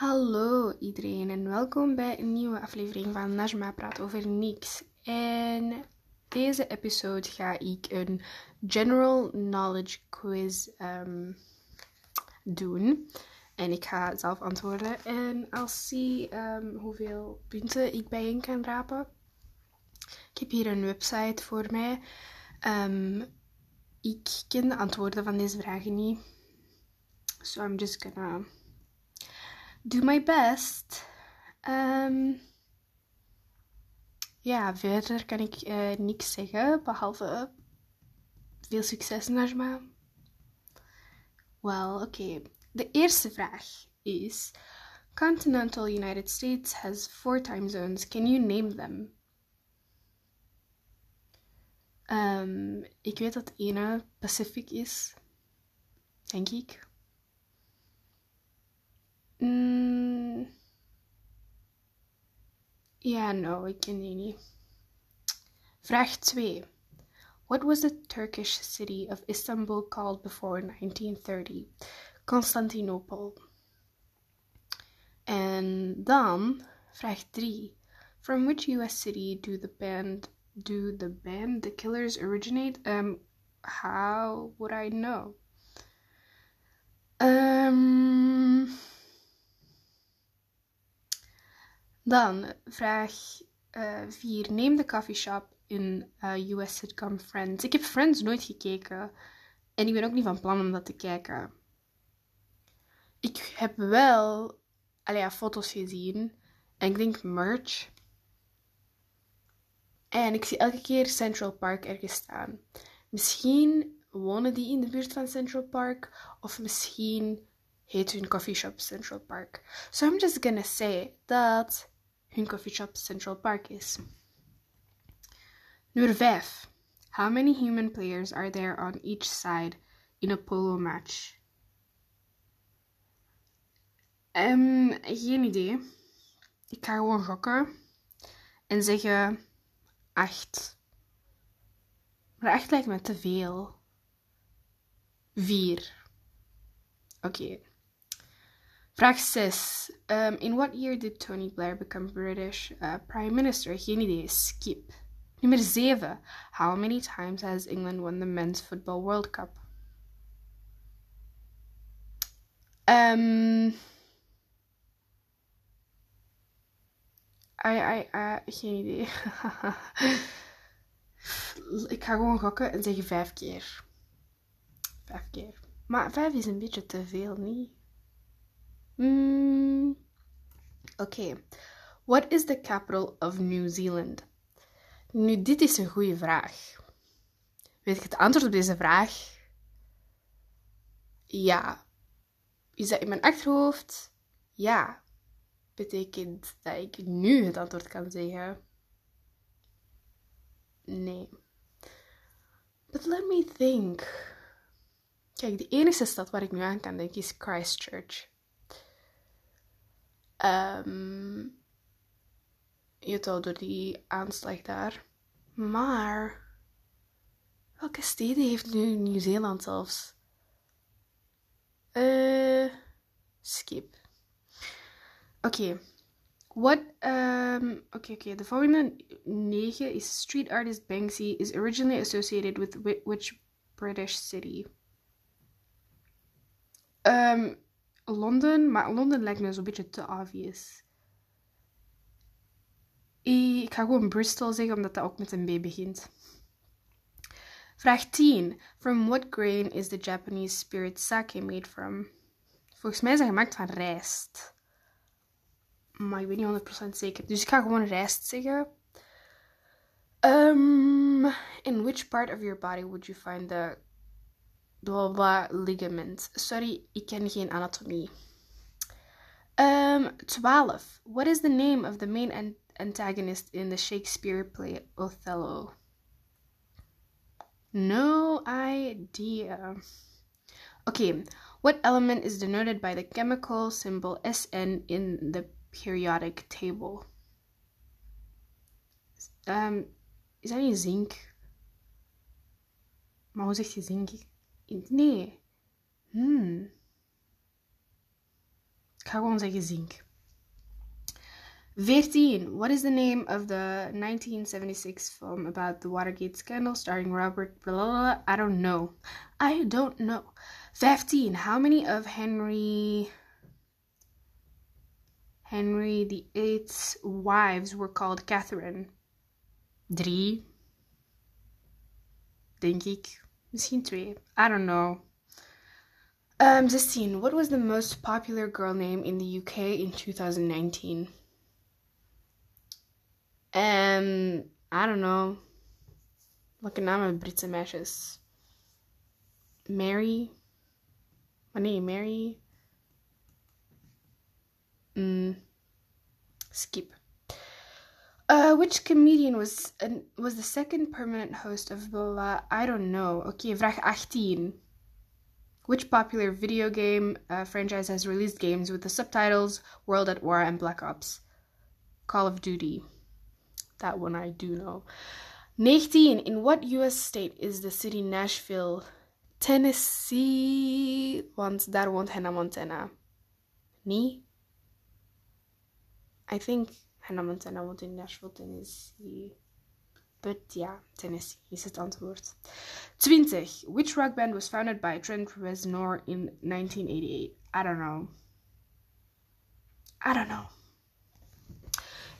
Hallo iedereen en welkom bij een nieuwe aflevering van Najma Praat over niks. En deze episode ga ik een general knowledge quiz ehm, doen. En ik ga zelf antwoorden en als zie ehm, hoeveel punten ik bijeen kan rapen. Ik heb hier een website voor mij. Ehm, ik ken de antwoorden van deze vragen niet. So I'm just gonna do my best. Um, ja, verder kan ik uh, niks zeggen, behalve veel succes, Najma. Well, oké. De eerste vraag is... Continental United States has four time zones. Can you name them? Um, ik weet dat ene Pacific is, denk ik. Mm. Ja, no, ik ken die niet. Vraag 2. What was the Turkish city of Istanbul called before 1930? Constantinople. En dan vraag 3. From which US city do the band do the band The Killers originate? Um, how would I know? Um, dan vraag 4. Uh, Neem de coffee shop in uh, US sitcom Friends. Ik heb Friends nooit gekeken. En ik ben ook niet van plan om dat te kijken. Ik heb wel allee, foto's gezien. En ik denk merch. En ik zie elke keer Central Park ergens staan. Misschien wonen die in de buurt van Central Park. Of misschien heet hun coffeeshop Central Park. So I'm just gonna say dat hun coffeeshop Central Park is. Nummer 5. How many human players are there on each side in a polo match? Um, geen idee. Ik ga gewoon gokken en zeggen 8. Maar 8 lijkt me te veel. 4. Oké. 6. Um, in what year did Tony Blair become British uh, Prime Minister? Geen idee. Skip. Nummer 7. How many times has England won the Men's Football World Cup? Um, I, I, uh, geen idee. ik ga gewoon gokken en zeggen vijf keer. Vijf keer. Maar vijf is een beetje te veel, niet? Mm. Oké. What is the capital of New Zealand? Nu, dit is een goede vraag. Weet ik het antwoord op deze vraag? Ja. Is dat in mijn achterhoofd? Ja betekent dat ik nu het antwoord kan zeggen? Nee. But let me think. Kijk, de enige stad waar ik nu aan kan denken is Christchurch. Um, je door die aanslag daar. Maar welke steden heeft nu Nieuw-Zeeland zelfs? Uh, skip. Oké. What, um, okay, okay. The following negen is street artist Banksy is originally associated with which British city? Um, Londen, maar Londen lijkt me zo'n beetje te obvious. Ik ga gewoon Bristol zeggen, omdat dat ook met een B begint. Vraag 10. From what grain is the Japanese spirit sake made from? Volgens mij is dat gemaakt van rijst. Maar ik weet niet 100% zeker. Dus ik ga gewoon rijst zeggen. Um, in which part of your body would you find the blah ligament? Sorry, ik ken geen anatomie. Um, 12. What is the name of the main antagonist in the Shakespeare play Othello? No idea. Okay, what element is denoted by the chemical symbol SN in the periodic table. Um, is dat niet zink? Maar hoe zeg je zink? Nee. Hmm. Ik ga gewoon zeggen zink. 14. What is the name of the 1976 film about the Watergate scandal starring Robert blah, blah, blah? I don't know. I don't know. 15. How many of Henry Henry VIII's wives were called Catherine? Drie. Denk ik. Misschien twee. I don't know. Um, 16. What was the most popular girl name in the UK in 2019? Um, I don't know. Welke namen Britse meisjes? Mary? Oh nee, Mary? Mm, skip. Uh, which comedian was an, was the second permanent host of blah, I don't know. Okay, vraag 18. Which popular video game uh, franchise has released games with the subtitles World at War and Black Ops? Call of Duty. That one I do know. 19. In what US state is the city Nashville? Tennessee. Want daar woont Hannah Montana. Nee? I think Hannah Montana woont in Nashville, Tennessee. But yeah, Tennessee is het antwoord. 20. Which rock band was founded by Trent Reznor in 1988? I don't know. I don't know.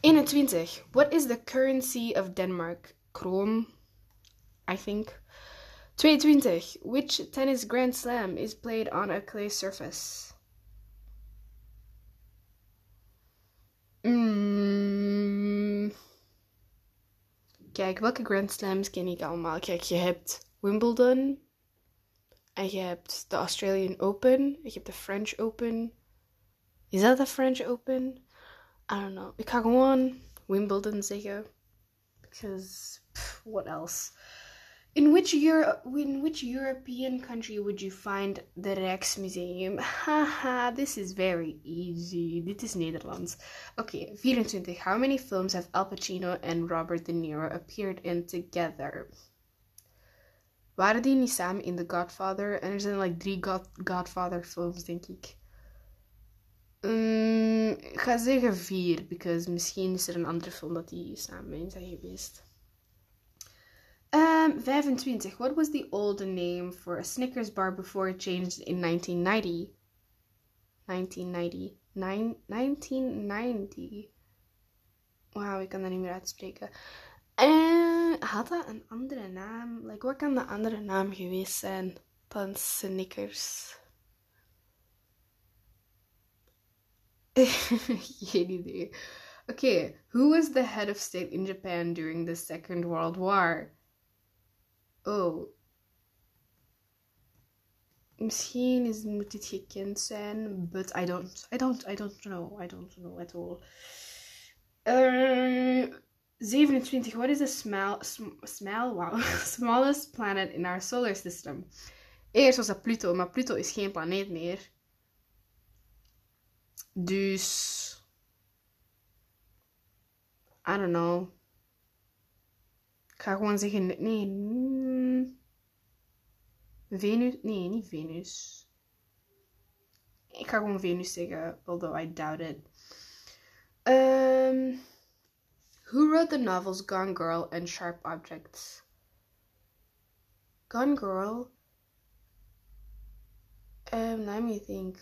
21. What is the currency of Denmark? Kroon, I think. 22. Which tennis grand slam is played on a clay surface? Mm. Kijk, welke grand slams ken ik allemaal? Kijk, je hebt Wimbledon. En je hebt de Australian Open. Je hebt de French Open. Is dat de French Open? I don't know. Ik ga gewoon Wimbledon zeggen. Because pff, what else? In which Euro in which European country would you find the Rijksmuseum? Haha, this is very easy. Dit is Nederlands. Okay, 24. How many films have Al Pacino and Robert De Niro appeared in together? Waren die niet samen in The Godfather? En er zijn like drie God Godfather films, denk ik. Mm, ik ga zeggen vier, because misschien is er een andere film dat die samen in zijn geweest. Um, 25. What was the old name for a Snickers bar before it changed in 1990? 1990. Nine, 1990. Wauw, ik kan dat niet meer uitspreken. En had dat een andere naam? Like, wat kan de andere naam geweest zijn dan Snickers? Geen idee. Okay, who was the head of state in Japan during the Second World War? Oh. Misschien is, moet dit gekend zijn, but I don't, I don't, I don't know, I don't know at all. Uh, 27. What is the small, small, wow, smallest planet in our solar system? Eerst was dat Pluto, maar Pluto is geen planeet meer. Dus. I don't know. Ik ga gewoon zeggen. Nee. Venus. Nee, niet Venus. Ik ga gewoon Venus zeggen, although I doubt it. Um, who wrote the novels Gone Girl and Sharp Objects? Gone Girl? Um, let me think.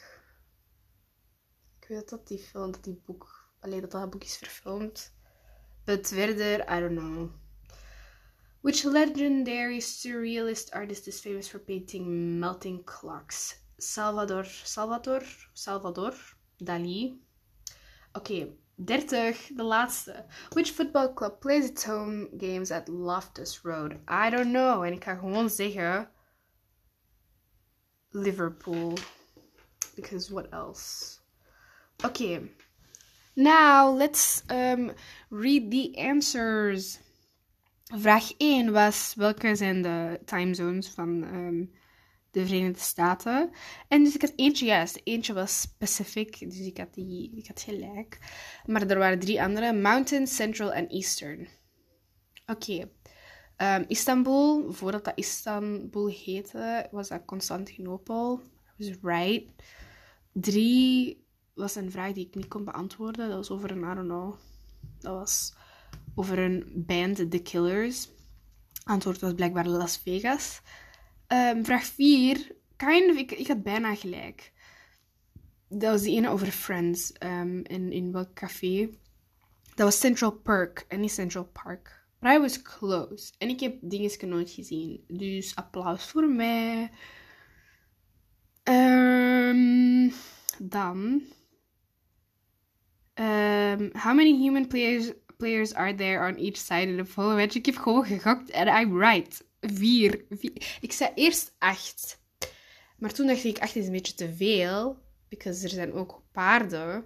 Ik weet dat die film, dat die boek, alleen dat dat boek is verfilmd. But verder, I don't know. Which legendary surrealist artist is famous for painting melting clocks? Salvador, Salvador, Salvador, Dali. Oké, 30, de laatste. Which football club plays its home games at Loftus Road? I don't know. En ik ga gewoon zeggen Liverpool. Because what else? Okay. Now let's um, read the answers. Vraag 1 was welke zijn de time zones van ehm, de Verenigde Staten? En dus ik had eentje juist. Eentje was Pacific, dus ik had, die, ik had gelijk. Maar er waren drie andere. Mountain, Central en Eastern. Oké. Ehm, Istanbul, voordat dat Istanbul heette, was dat Constantinopel. I was right. Drie was een vraag die ik niet kon beantwoorden. Dat was over een, I don't know. Dat was over een band, The Killers. Antwoord was blijkbaar Las Vegas. Ehm, vraag 4. Kind of, ik, ik had bijna gelijk. Dat was die ene over Friends. Um, in, in welk café? Dat was Central Park en niet Central Park. Maar I was close. En ik heb dingen nooit gezien. Dus applaus voor mij. Um, dan. How many human players, players are there on each side of the pole match? Ik heb gewoon gegokt en I'm right. Vier. Ik zei eerst acht. Maar toen dacht ik, acht is een beetje te veel. Because er zijn ook paarden.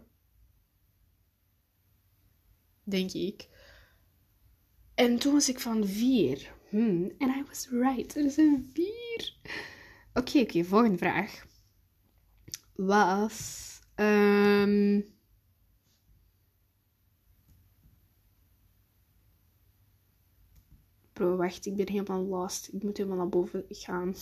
Denk ik. En toen was ik van vier. Hmm, and I was right. Er zijn vier. Oké, oké. volgende vraag. Was... Um, Bro, wacht. Ik ben helemaal lost. Ik moet helemaal naar boven gaan.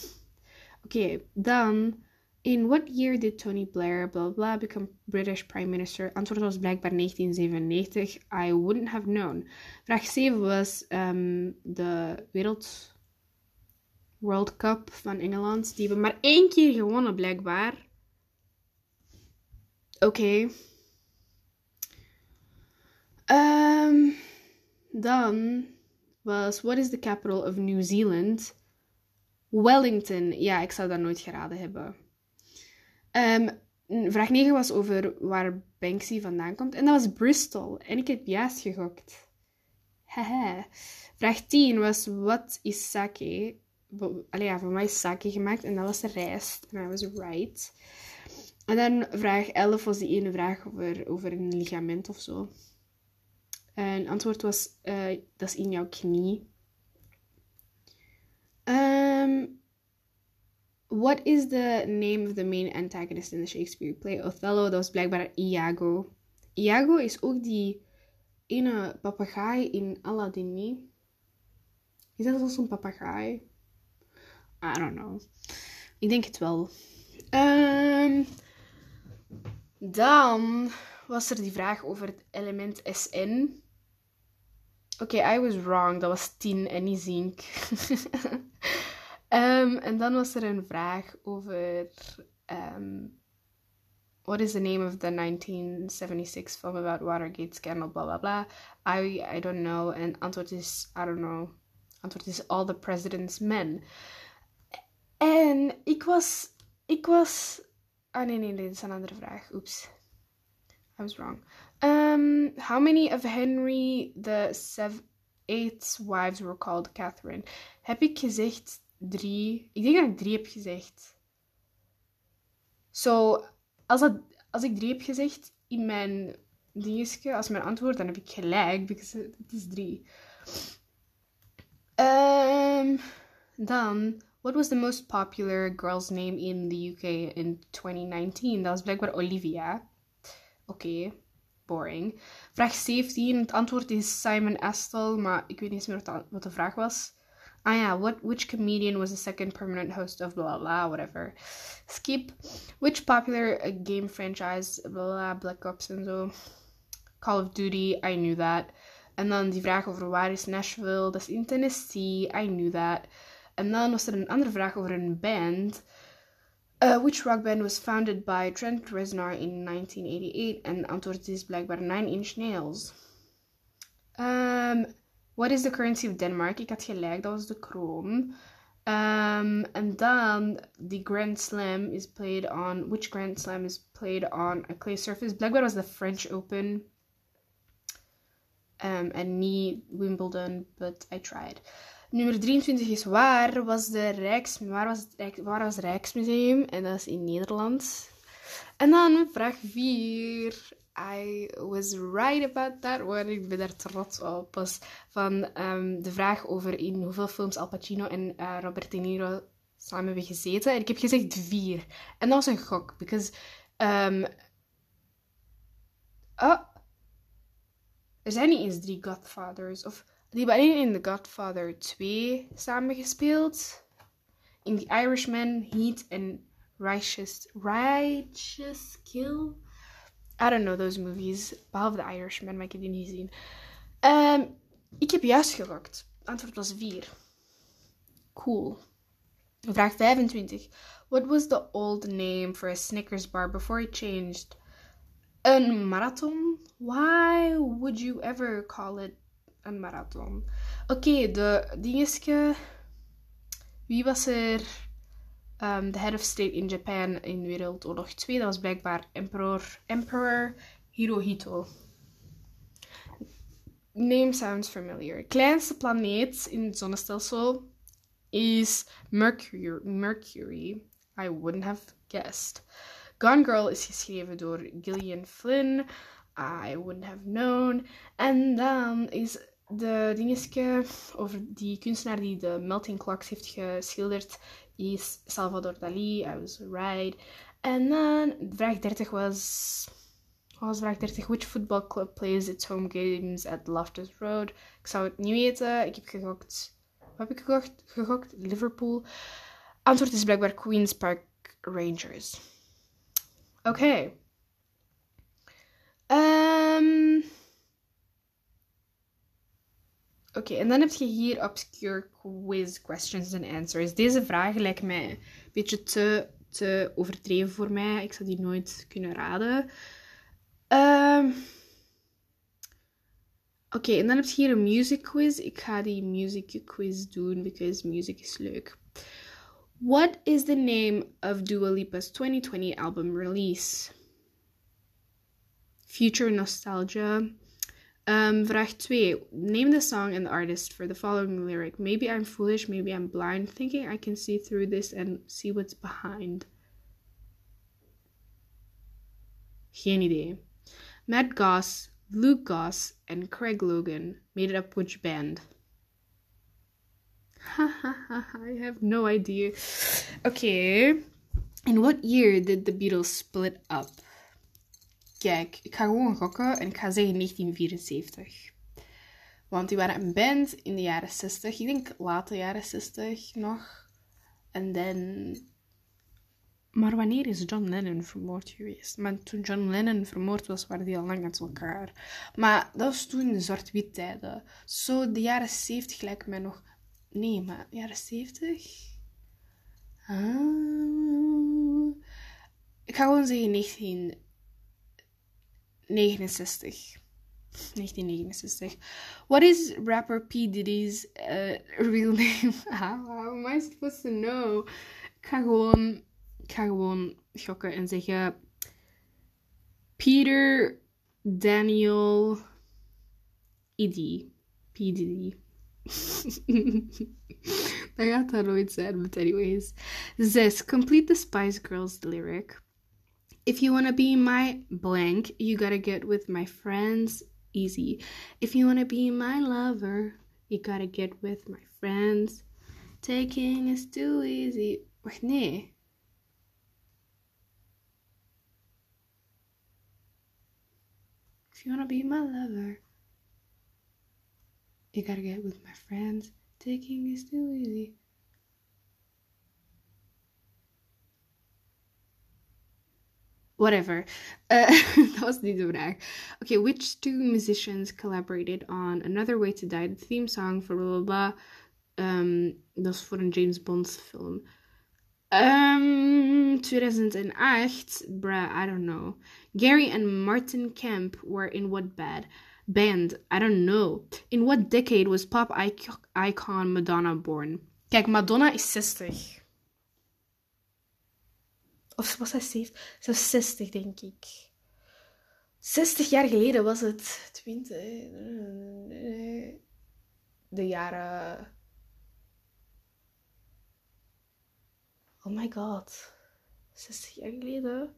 Oké, dan... In what year did Tony Blair, blah blah, become British Prime Minister? Antwoord was blijkbaar 1997. I wouldn't have known. Vraag 7 was um, de Wereld World Cup van Engeland. Die hebben maar één keer gewonnen, blijkbaar. Oké. Um, dan was What is the capital of New Zealand? Wellington. Ja, ik zou dat nooit geraden hebben. Um, vraag 9 was over waar Banksy vandaan komt. En dat was Bristol. En ik heb juist gegokt. Haha. Vraag 10 was, wat is sake? Allee, ja, voor mij is sake gemaakt. En dat was rijst. En I was right. En dan vraag 11 was die ene vraag over, over een ligament of zo. En antwoord was, uh, dat is in jouw knie. Um, What is the name of the main antagonist in the Shakespeare play? Othello, dat was blijkbaar Iago. Iago is ook die ene papegaai in Aladdin? Is dat zelfs een papegaai? I don't know. Ik denk het wel. Um, dan was er die vraag over het element SN. Oké, I was wrong. Dat was 10 en niet zink. Um, en dan was er een vraag over. Um, what is the name of the 1976 film about Watergate scandal? Blah blah blah. I I don't know. En antwoord is I don't know. Antwoord is All the President's Men. En ik was. Ik was. Ah nee, nee, nee, dit is een andere vraag. Oeps. I was wrong. Um, how many of Henry the seven, eighth wives were called Catherine? Heb ik gezegd drie. Ik denk dat ik drie heb gezegd. Zo, als, als ik drie heb gezegd in mijn dingetje, als mijn antwoord, dan heb ik gelijk, because het is drie. Um, dan, what was the most popular girl's name in the UK in 2019? Dat was blijkbaar Olivia. Oké, boring. Vraag 17, het antwoord is Simon Astle, maar ik weet niet eens meer wat de vraag was. Ah yeah, what which comedian was the second permanent host of blah blah whatever. Skip. Which popular uh, game franchise blah Black Ops and so. Call of Duty, I knew that. En dan die vraag over waar is Nashville, dat is in Tennessee, I knew that. En dan was er een andere vraag over een band. Uh, which rock band was founded by Trent Reznor in 1988? and is blijkbaar Nine Inch Nails. Um, What is the currency of Denmark? Ik had gelijk, dat was de kroon. Um, and then the Grand Slam is played on. Which Grand Slam is played on a clay surface? Blackbird was the French Open. Um, en niet Wimbledon, but I tried. Nummer 23 is waar was de Rijks, waar was het, waar was het Rijksmuseum? En dat is in Nederland. En dan vraag 4. I was right about that one. Ik ben daar trots op. Van um, de vraag over in hoeveel films Al Pacino en uh, Robert De Niro samen hebben gezeten. En ik heb gezegd vier. En dat was een gok. Because... Um, oh, er zijn niet eens drie Godfathers. Of die hebben alleen in The Godfather 2 samengespeeld. In The Irishman, Heat en Righteous, Righteous Kill. I don't know those movies. Behalve The Irishman, maar ik heb die niet gezien. Ehm, ik heb juist gegokt. Antwoord was 4. Cool. Vraag 25. What was the old name for a Snickers bar before it changed? Een marathon? Why would you ever call it een marathon? Oké, de dingetje. Wie was er um, de head of state in Japan in Wereldoorlog 2? Dat was blijkbaar Emperor, Emperor Hirohito. Name sounds familiar. Kleinste planeet in het zonnestelsel is Mercury. Mercury. I wouldn't have guessed. Gone Girl is geschreven door Gillian Flynn. I wouldn't have known. En dan is de dingetje over die kunstenaar die de Melting Clocks heeft geschilderd, is Salvador Dali. I was right. En dan vraag 30 was. Was vraag 30? Which football club plays its home games at Loftus Road? Ik zou het niet weten. Ik heb gegokt. Wat heb ik gegokt? gegokt? Liverpool. Antwoord is blijkbaar Queen's Park Rangers. Oké. Okay. Um, Oké, en dan heb je hier obscure quiz questions and answers. Deze vragen lijken mij een beetje te, te overdreven voor mij. Ik zou die nooit kunnen raden. Um, Oké, en dan heb je hier een music quiz. Ik ga die music quiz doen, because music is leuk. What is the name of Dua Lipa's 2020 album release? Future Nostalgia. Um, vraag 2. Name the song and the artist for the following lyric. Maybe I'm foolish, maybe I'm blind, thinking I can see through this and see what's behind. Geen idee. Matt Goss, Luke Goss, and Craig Logan made it up which band? Ha I have no idea. Okay. In what year did the Beatles split up? Kijk, ik ga gewoon gokken en ik ga zeggen 1974. Want die waren een band in de jaren 60. Ik denk late jaren 60 nog. En dan... Maar wanneer is John Lennon vermoord geweest? Maar toen John Lennon vermoord was, waren die al lang uit elkaar. Maar dat was toen de zwart-wit tijden. Zo de jaren 70 lijken mij nog Nee, maar jaren 70? Ah. Ik ga gewoon zeggen 1969. 1969. What is rapper P. Diddy's uh, real name? How, how am I supposed to know? Ik ga gewoon, ik ga gokken en zeggen Peter Daniel Iddy. P. Diddy. dat gaat dat nooit zijn, but anyways. Zes, complete the Spice Girls lyric. If you wanna be my blank, you gotta get with my friends easy. If you wanna be my lover, you gotta get with my friends. Taking is too easy. Nee. If you wanna be my lover. You gotta get with my friends. Taking is too easy. Whatever. Uh, that was the. Okay, which two musicians collaborated on Another Way to Die, the theme song for blah blah blah. Um, dat is James Bond film. Um, 2008, bruh, I don't know. Gary and Martin Kemp were in what bad? band? I don't know. In what decade was pop icon Madonna born? Kijk, Madonna is 60. Of was zij 70? Ze was 60, denk ik. 60 jaar geleden was het 20. De jaren. Oh my god. 60 jaar geleden?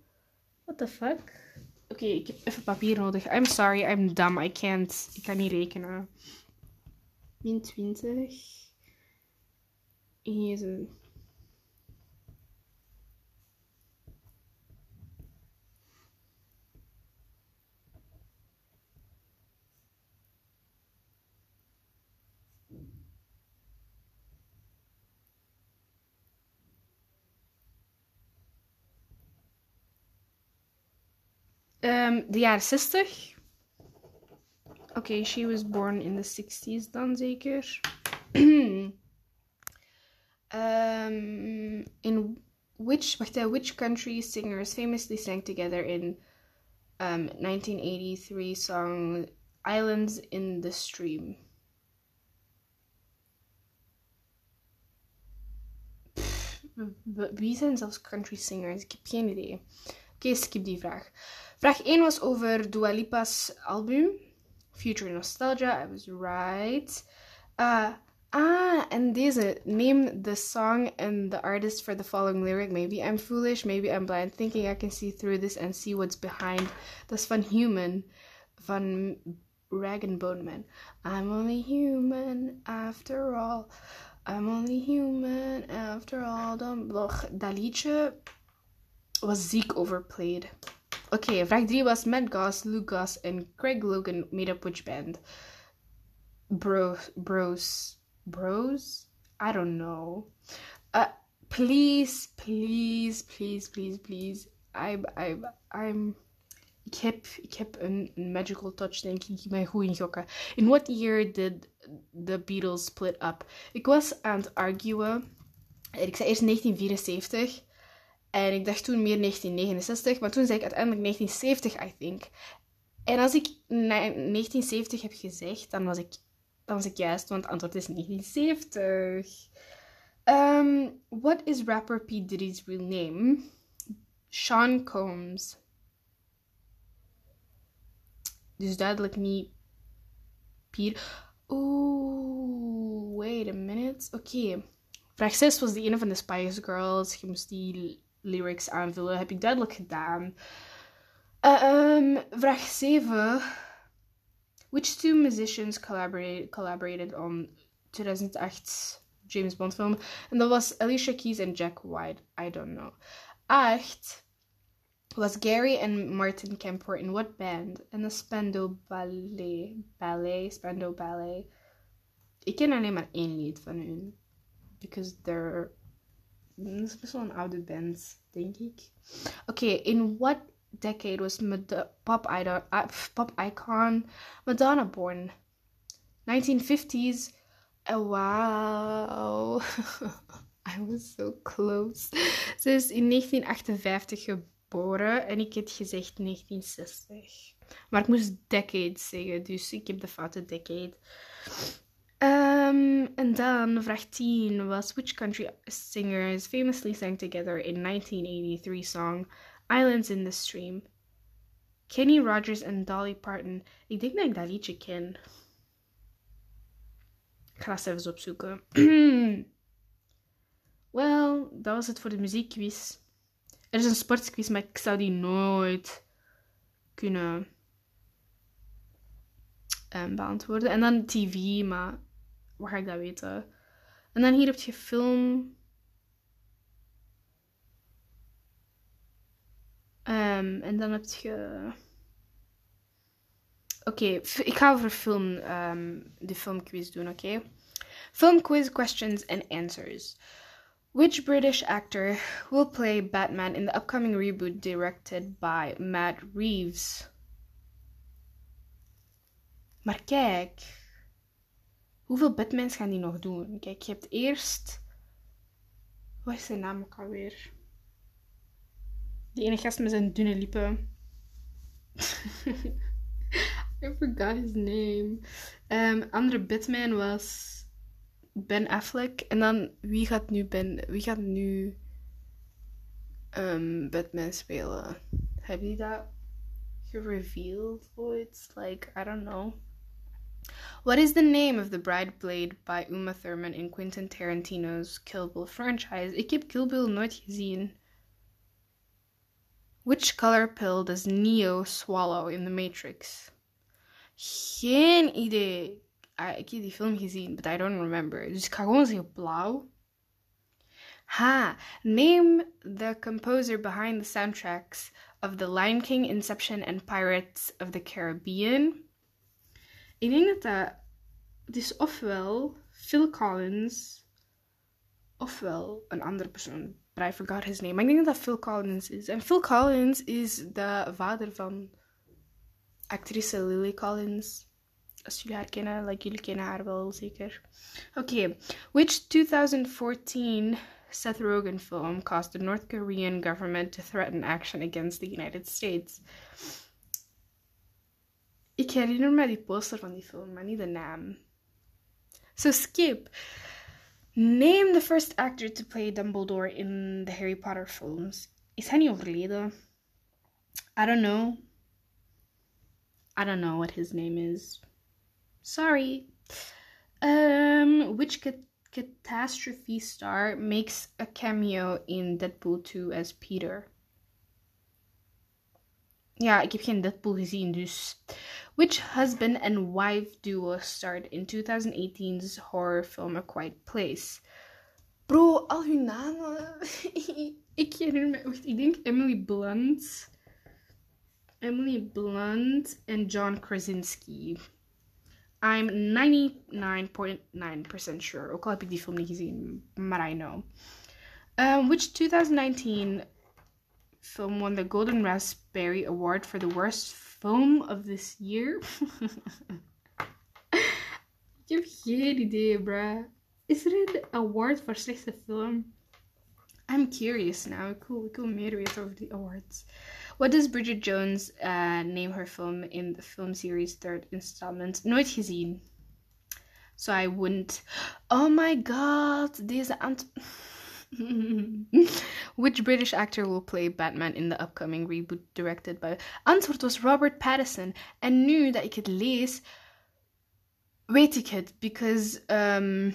What the fuck? Oké, ik heb even papier nodig. I'm sorry, I'm dumb. I can't. Ik kan niet rekenen. Min 20. Jezus. Um, de jaren 60. Oké, okay, she was born in the 60s dan zeker. um, in which, wacht, which country singers famously sang together in um, 1983 song Islands in the Stream? wie zijn zelfs country singers? Ik heb geen idee. Oké, skip die vraag. Vraag 1 was over Dua Lipa's album. Future Nostalgia, I was right. Uh, ah, en deze. Name the song and the artist for the following lyric. Maybe I'm foolish, maybe I'm blind, thinking I can see through this and see what's behind. Dat is van Human, van Rag and Bone Man. I'm only human after all. I'm only human after all. Dan blog. Dat was ziek overplayed. Oké, vraag 3 was Matt Goss, Luke Goss en Craig Logan made up which band? Bros, bros, bros? I don't know. Uh, please, please, please, please, please. I'm, I'm, I'm ik heb, ik heb een, een magical touch, denk ik. Ik ben goed in gokken. In what year did the Beatles split up? Ik was aan het arguen. Ik zei eerst 1974. En ik dacht toen meer 1969. Maar toen zei ik uiteindelijk 1970, I think. En als ik 1970 heb gezegd, dan was ik, dan was ik juist. Want het antwoord is 1970. Um, what is rapper P. Diddy's real name? Sean Combs. Dus duidelijk niet Pier. Oeh, wait a minute. Oké. Okay. Vraag 6 was die ene van de Spice Girls. Je moest die lyrics aanvullen. Heb ik duidelijk gedaan. Uh, um, vraag 7. Which two musicians collaborated, collaborated on 2008 James Bond film? En dat was Alicia Keys en Jack White. I don't know. 8 was Gary and Martin Kemper in what band? En de Spando Ballet. Ballet, Spando Ballet. Ik ken alleen maar één lied van hun. Because they're... Dat is best wel een oude band, denk ik. Oké, in what decade was Mad pop, idol, uh, pop icon Madonna born? 1950s. Oh, wow. I was so close. Ze is in 1958 geboren geboren en ik heb gezegd 1960. Maar ik moest decade zeggen, dus ik heb de foute decade. Um, en dan vraag 10 was: Which country singers famously sang together in 1983 song Islands in the Stream? Kenny Rogers en Dolly Parton. Ik denk dat ik dat liedje ken. Ik ga het even opzoeken. Wel, dat was het voor de muziekquiz. Er is een sportquiz, maar ik zou die nooit kunnen um, beantwoorden. En dan tv, maar waar ga ik dat weten? En dan hier heb je film. Um, en dan heb je. Oké, ik ga over film, um, de filmquiz doen, oké? Okay? Film quiz questions and answers. Which British actor will play Batman in the upcoming reboot directed by Matt Reeves? Maar kijk, hoeveel Batmans gaan die nog doen? Kijk, je hebt eerst. Wat is zijn naam ook alweer? Die ene gast met zijn dunne lippen. I forgot his name. Um, andere Batman was Ben Affleck. En dan wie gaat nu Ben, wie gaat nu um, Batman spelen? Heb je dat gerevealed ooit? Like, I don't know. What is the name of the bride played by Uma Thurman in Quentin Tarantino's Kill Bill franchise? Ik heb Kill Bill nooit gezien. Which color pill does Neo swallow in The Matrix? Geen idee. I, ik heb die film gezien, but I don't remember. Dus ik ga gewoon zeggen blauw. Ha! Name the composer behind the soundtracks of The Lion King, Inception and Pirates of the Caribbean. Ik denk dat dat... Het is ofwel Phil Collins, ofwel een andere persoon. but I forgot his name. Maar ik denk dat dat Phil Collins is. En Phil Collins is de vader van actrice Lily Collins. Als jullie haar kennen, like jullie kennen haar wel zeker. Oké, okay. which 2014 Seth Rogen film caused the North Korean government to threaten action against the United States? Ik herinner me die poster van die film, maar niet de naam. So skip. Name the first actor to play Dumbledore in the Harry Potter films. Is hij niet overleden? I don't know. I don't know what his name is. Sorry. Um, which cat- catastrophe star makes a cameo in Deadpool 2 as Peter? Ja, ik heb geen Deadpool gezien, dus. Which husband and wife duo starred in 2018's horror film A Quiet Place? Bro, al hun namen. ik herinner me. Wacht, ik denk Emily Blunt. Emily Blunt en John Krasinski. I'm 99.9% sure. Ook al heb ik die film niet gezien, maar I know. Um, which 2019 film won the Golden Raspberry Award for the worst film of this year? ik heb geen idee, bruh. Is er een award voor slechtste film? I'm curious now. Ik wil, ik over die awards. What does Bridget Jones uh, name her film in the film series third installment? Nooit gezien. So I wouldn't. Oh my god, deze ant. Which British actor will play Batman in the upcoming reboot directed by. Antwoord was Robert Pattinson. En nu dat ik het lees, weet. Because um,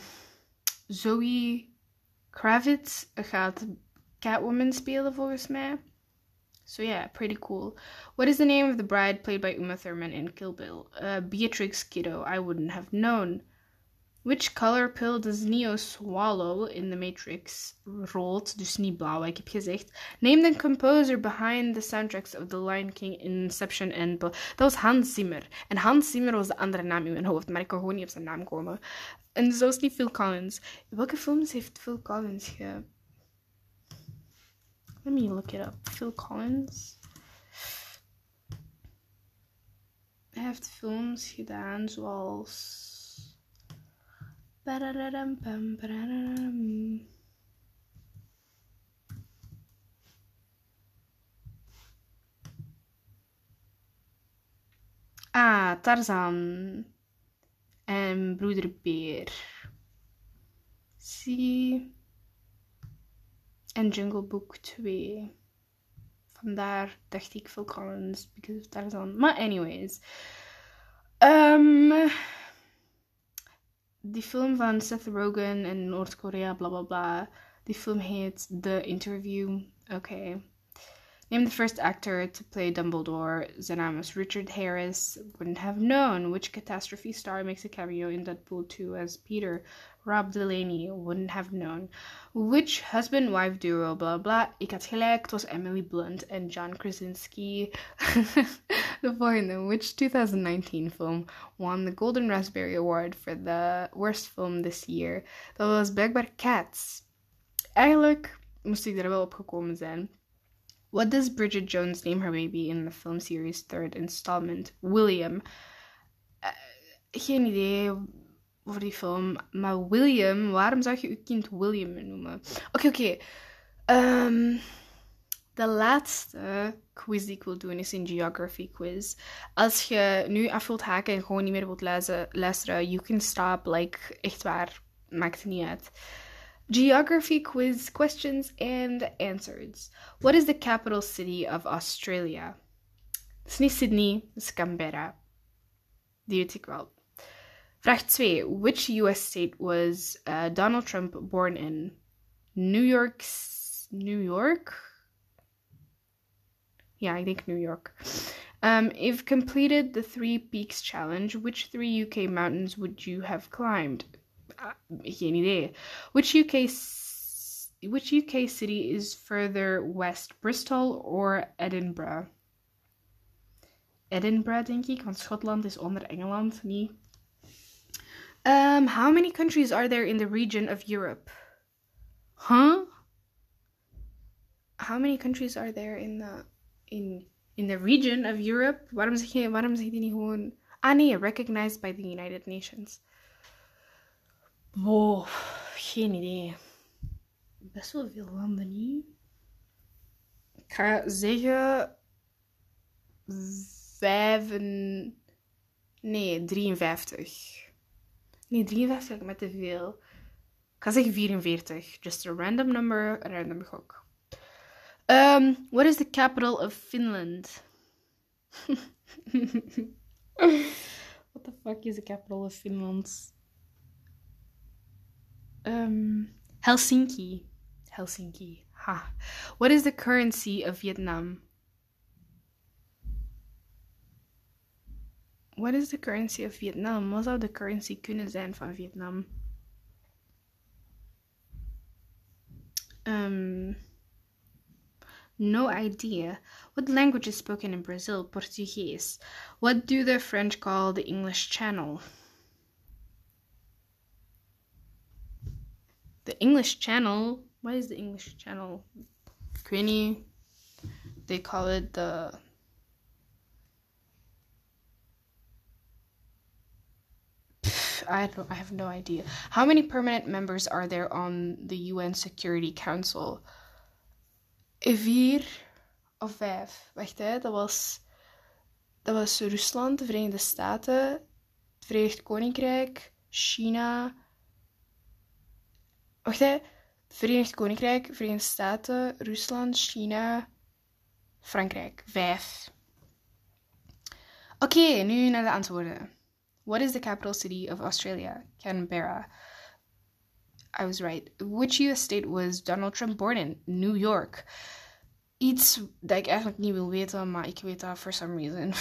Zoe Kravitz gaat Catwoman spelen volgens mij. So yeah, pretty cool. What is the name of the bride played by Uma Thurman in Kill Bill? Uh, Beatrix Kiddo. I wouldn't have known. Which color pill does Neo swallow in The Matrix? Rood, dus niet blauw, ik heb gezegd. Name the composer behind the soundtracks of The Lion King, Inception en... Dat was Hans Zimmer. En Hans Zimmer was de andere naam in mijn hoofd, maar ik kan gewoon niet op zijn naam komen. En zo is niet Phil Collins. Welke films heeft Phil Collins ge... Let me look it up. Phil Collins. Hij heeft films gedaan zoals. Ah, Tarzan. En Broeder Beer. Zie. En Jungle Book 2. Vandaar dacht ik Phil Collins, because of Tarzan. Maar anyways. Die film van Seth Rogen in Noord-Korea, bla bla bla. Die film heet The Interview. Okay. Name the first actor to play Dumbledore. Zijn naam is Richard Harris. Wouldn't have known. Which catastrophe star makes a cameo in Deadpool 2 as Peter? Rob Delaney. Wouldn't have known. Which husband-wife duo? Blah blah. Ik had gelijk. Het was Emily Blunt en John Krasinski. the volgende. Which 2019 film won the Golden Raspberry Award for the worst film this year? Dat was blijkbaar Cats. Eigenlijk moest ik er wel op gekomen zijn. What does Bridget Jones name her baby in the film series third installment? William. Uh, geen idee over die film. Maar William, waarom zou je je kind William noemen? Oké, okay, oké. Okay. Um, de laatste quiz die ik wil doen is een geography quiz. Als je nu af wilt haken en gewoon niet meer wilt luisteren, luisteren you can stop. Like, echt waar. Maakt niet uit. Geography quiz questions and answers. What is the capital city of Australia? Het is niet Sydney, het is Canberra. Die weet ik wel. Vraag 2. Which US state was uh, Donald Trump born in? New York. New York? Yeah, I think New York. Um, if completed the Three Peaks Challenge, which three UK mountains would you have climbed? geen idee. Which UK which UK city is further west, Bristol or Edinburgh? Edinburgh, denk ik, want Schotland is onder Engeland, niet? Um, how many countries are there in the region of Europe? Huh? how many countries are there in the in in the region of Europe? Waarom zeg je waarom zeg je niet gewoon Ah nee, recognized by the United Nations. Wow, geen idee. Best wel veel landen niet. Ik ga zeggen nee 53. Nee 53 met te veel. Ik ga zeggen 44. Just a random number, a random gok. Um, what is the capital of Finland? what the fuck is the capital of Finland? Um, Helsinki. Helsinki. Ha. What is the currency of Vietnam? What is the currency of Vietnam? Wat zou de currency kunnen zijn van Vietnam? Um, no idea. What language is spoken in Brazil? Portuguese. What do the French call the English Channel? The English Channel? What is the English Channel? Queenie. They call it the. I don't, I have no idea. How many permanent members are there on the UN Security Council? Vier of vijf. Wacht, hè. Dat was, dat was Rusland, de Verenigde Staten, het Verenigd Koninkrijk, China. Wacht, hè. Verenigd Koninkrijk, Verenigde Staten, Rusland, China, Frankrijk. Vijf. Oké, nu naar de antwoorden. What is the capital city of Australia? Canberra. I was right. Which US state was Donald Trump born in? New York. Iets dat ik eigenlijk niet wil weten, maar ik weet dat for some reason.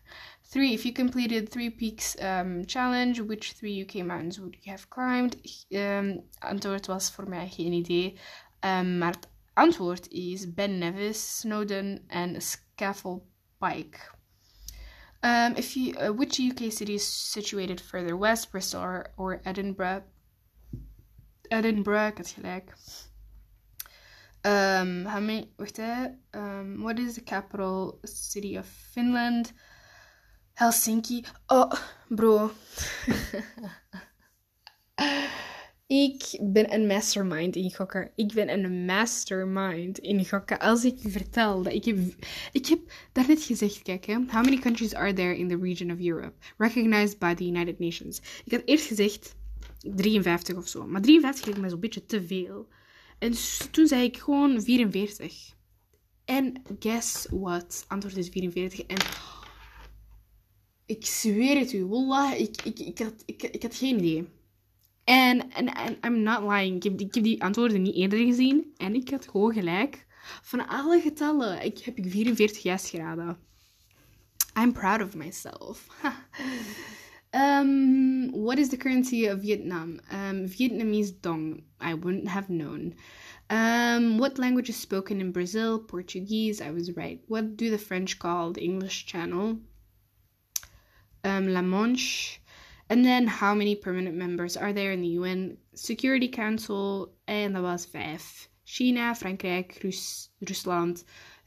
three, if you completed Three Peaks um, Challenge, which three UK mountains would you have climbed? Um, antwoord was voor mij geen idee. Um, maar het antwoord is Ben Nevis, Snowdon en Scaffold Pike. Um, if you, uh, which UK city is situated further west, Bristol or, or Edinburgh? Edinburgh, ik had gelijk. Um, how many, wacht. Um, what is the capital city of Finland? Helsinki. Oh, bro. ik ben een mastermind in gokken. Ik ben een mastermind in gokken. Als ik vertel dat ik heb... Ik heb daarnet gezegd, kijk hè. How many countries are there in the region of Europe? Recognized by the United Nations. Ik had eerst gezegd 53 of zo. Maar 53 lijkt me zo'n beetje te veel. En toen zei ik gewoon 44. En guess what? Antwoord is 44. En ik zweer het u, wallah, ik, ik, ik, had, ik, ik had geen idee. En, en, en I'm not lying. Ik heb, ik heb die antwoorden niet eerder gezien. En ik had gewoon gelijk. Van alle getallen ik, heb ik 44 juist geraden. I'm proud of myself. Um, what is the currency of Vietnam? Um, Vietnamese dong. I wouldn't have known. Um, what language is spoken in Brazil? Portuguese. I was right. What do the French call the English Channel? Um, La Manche. And then how many permanent members are there in the UN Security Council? And dat was vijf. China, Frankrijk, Rus Rusland,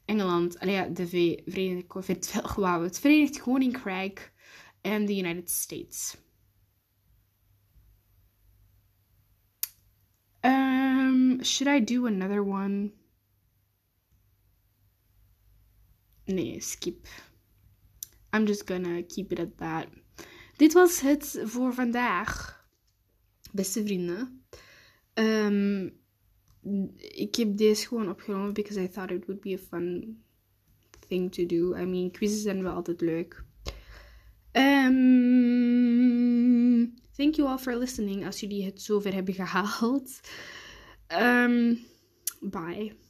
Engeland, allee, de Verenigd, wow, het Verenigd Koninkrijk and the United States. Um, should I do another one? Nee, skip. I'm just gonna keep it at that. Dit was het voor vandaag, beste vrienden. Um, ik heb deze gewoon opgenomen because I thought it would be a fun thing to do. I mean, quizzes zijn wel altijd leuk. Um, thank you all for listening als jullie het zover hebben gehaald. Um, bye.